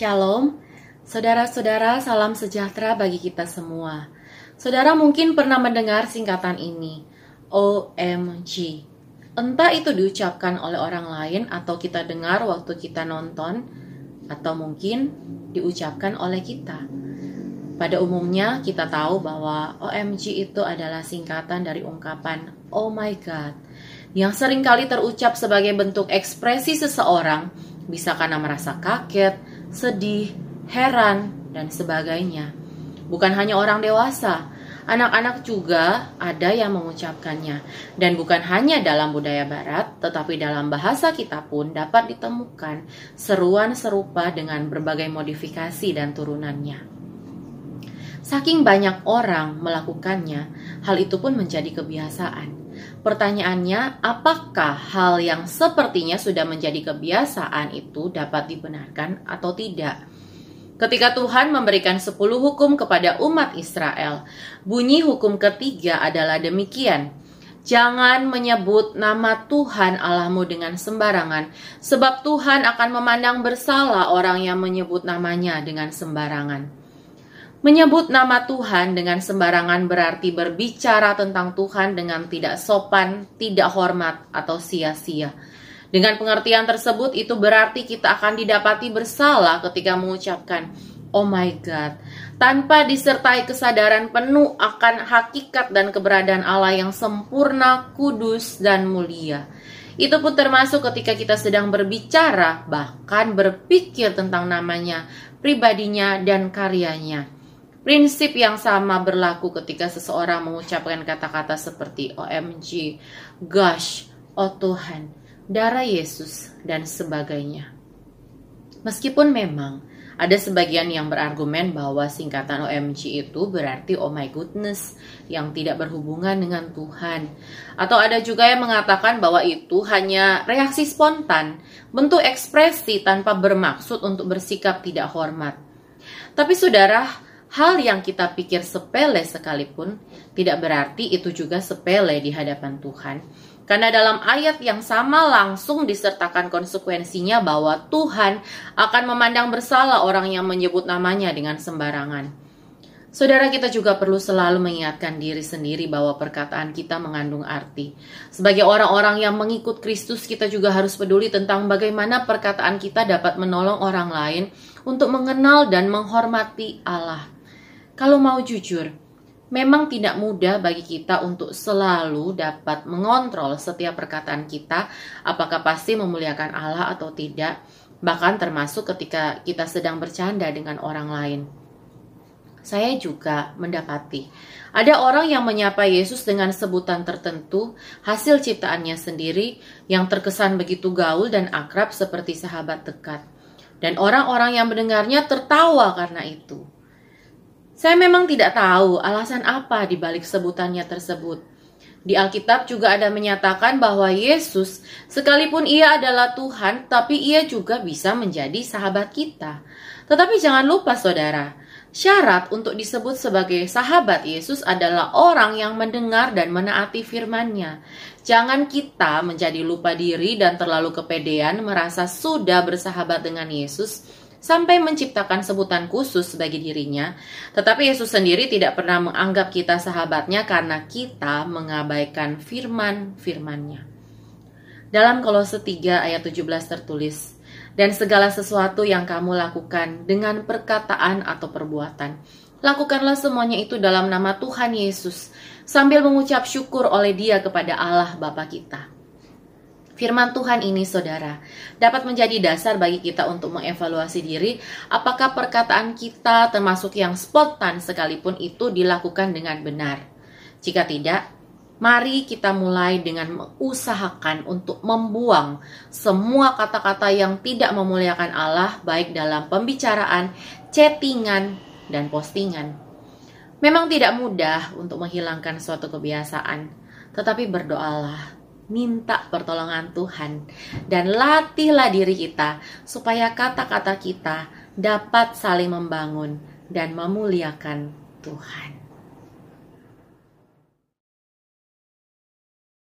Shalom, saudara-saudara, salam sejahtera bagi kita semua. Saudara mungkin pernah mendengar singkatan ini, OMG. Entah itu diucapkan oleh orang lain atau kita dengar waktu kita nonton, atau mungkin diucapkan oleh kita. Pada umumnya kita tahu bahwa OMG itu adalah singkatan dari ungkapan Oh my God, yang sering kali terucap sebagai bentuk ekspresi seseorang, bisa karena merasa kaget, sedih, heran, dan sebagainya. Bukan hanya orang dewasa, anak-anak juga ada yang mengucapkannya. Dan bukan hanya dalam budaya barat, tetapi dalam bahasa kita pun dapat ditemukan seruan serupa dengan berbagai modifikasi dan turunannya. Saking banyak orang melakukannya, hal itu pun menjadi kebiasaan. Pertanyaannya, apakah hal yang sepertinya sudah menjadi kebiasaan itu dapat dibenarkan atau tidak? Ketika Tuhan memberikan sepuluh hukum kepada umat Israel, bunyi hukum ketiga adalah demikian. Jangan menyebut nama Tuhan Allahmu dengan sembarangan, sebab Tuhan akan memandang bersalah orang yang menyebut namanya dengan sembarangan. Menyebut nama Tuhan dengan sembarangan berarti berbicara tentang Tuhan dengan tidak sopan, tidak hormat, atau sia-sia. Dengan pengertian tersebut, itu berarti kita akan didapati bersalah ketika mengucapkan "Oh my God", tanpa disertai kesadaran penuh akan hakikat dan keberadaan Allah yang sempurna, kudus, dan mulia. Itu pun termasuk ketika kita sedang berbicara, bahkan berpikir tentang namanya, pribadinya, dan karyanya. Prinsip yang sama berlaku ketika seseorang mengucapkan kata-kata seperti OMG, gosh, oh Tuhan, darah Yesus, dan sebagainya. Meskipun memang ada sebagian yang berargumen bahwa singkatan OMG itu berarti oh my goodness yang tidak berhubungan dengan Tuhan. Atau ada juga yang mengatakan bahwa itu hanya reaksi spontan, bentuk ekspresi tanpa bermaksud untuk bersikap tidak hormat. Tapi saudara, Hal yang kita pikir sepele sekalipun tidak berarti itu juga sepele di hadapan Tuhan. Karena dalam ayat yang sama langsung disertakan konsekuensinya bahwa Tuhan akan memandang bersalah orang yang menyebut namanya dengan sembarangan. Saudara kita juga perlu selalu mengingatkan diri sendiri bahwa perkataan kita mengandung arti. Sebagai orang-orang yang mengikut Kristus, kita juga harus peduli tentang bagaimana perkataan kita dapat menolong orang lain untuk mengenal dan menghormati Allah. Kalau mau jujur, memang tidak mudah bagi kita untuk selalu dapat mengontrol setiap perkataan kita, apakah pasti memuliakan Allah atau tidak, bahkan termasuk ketika kita sedang bercanda dengan orang lain. Saya juga mendapati ada orang yang menyapa Yesus dengan sebutan tertentu, hasil ciptaannya sendiri yang terkesan begitu gaul dan akrab seperti sahabat dekat. Dan orang-orang yang mendengarnya tertawa karena itu. Saya memang tidak tahu alasan apa di balik sebutannya tersebut. Di Alkitab juga ada menyatakan bahwa Yesus, sekalipun ia adalah Tuhan, tapi ia juga bisa menjadi sahabat kita. Tetapi jangan lupa saudara, syarat untuk disebut sebagai sahabat Yesus adalah orang yang mendengar dan menaati firman-Nya. Jangan kita menjadi lupa diri dan terlalu kepedean merasa sudah bersahabat dengan Yesus, sampai menciptakan sebutan khusus bagi dirinya, tetapi Yesus sendiri tidak pernah menganggap kita sahabatnya karena kita mengabaikan firman-firmannya. Dalam Kolose 3 ayat 17 tertulis, dan segala sesuatu yang kamu lakukan dengan perkataan atau perbuatan, lakukanlah semuanya itu dalam nama Tuhan Yesus, sambil mengucap syukur oleh dia kepada Allah Bapa kita. Firman Tuhan ini, saudara, dapat menjadi dasar bagi kita untuk mengevaluasi diri apakah perkataan kita, termasuk yang spontan sekalipun, itu dilakukan dengan benar. Jika tidak, mari kita mulai dengan mengusahakan untuk membuang semua kata-kata yang tidak memuliakan Allah, baik dalam pembicaraan, chattingan, dan postingan. Memang tidak mudah untuk menghilangkan suatu kebiasaan, tetapi berdoalah minta pertolongan Tuhan dan latihlah diri kita supaya kata-kata kita dapat saling membangun dan memuliakan Tuhan.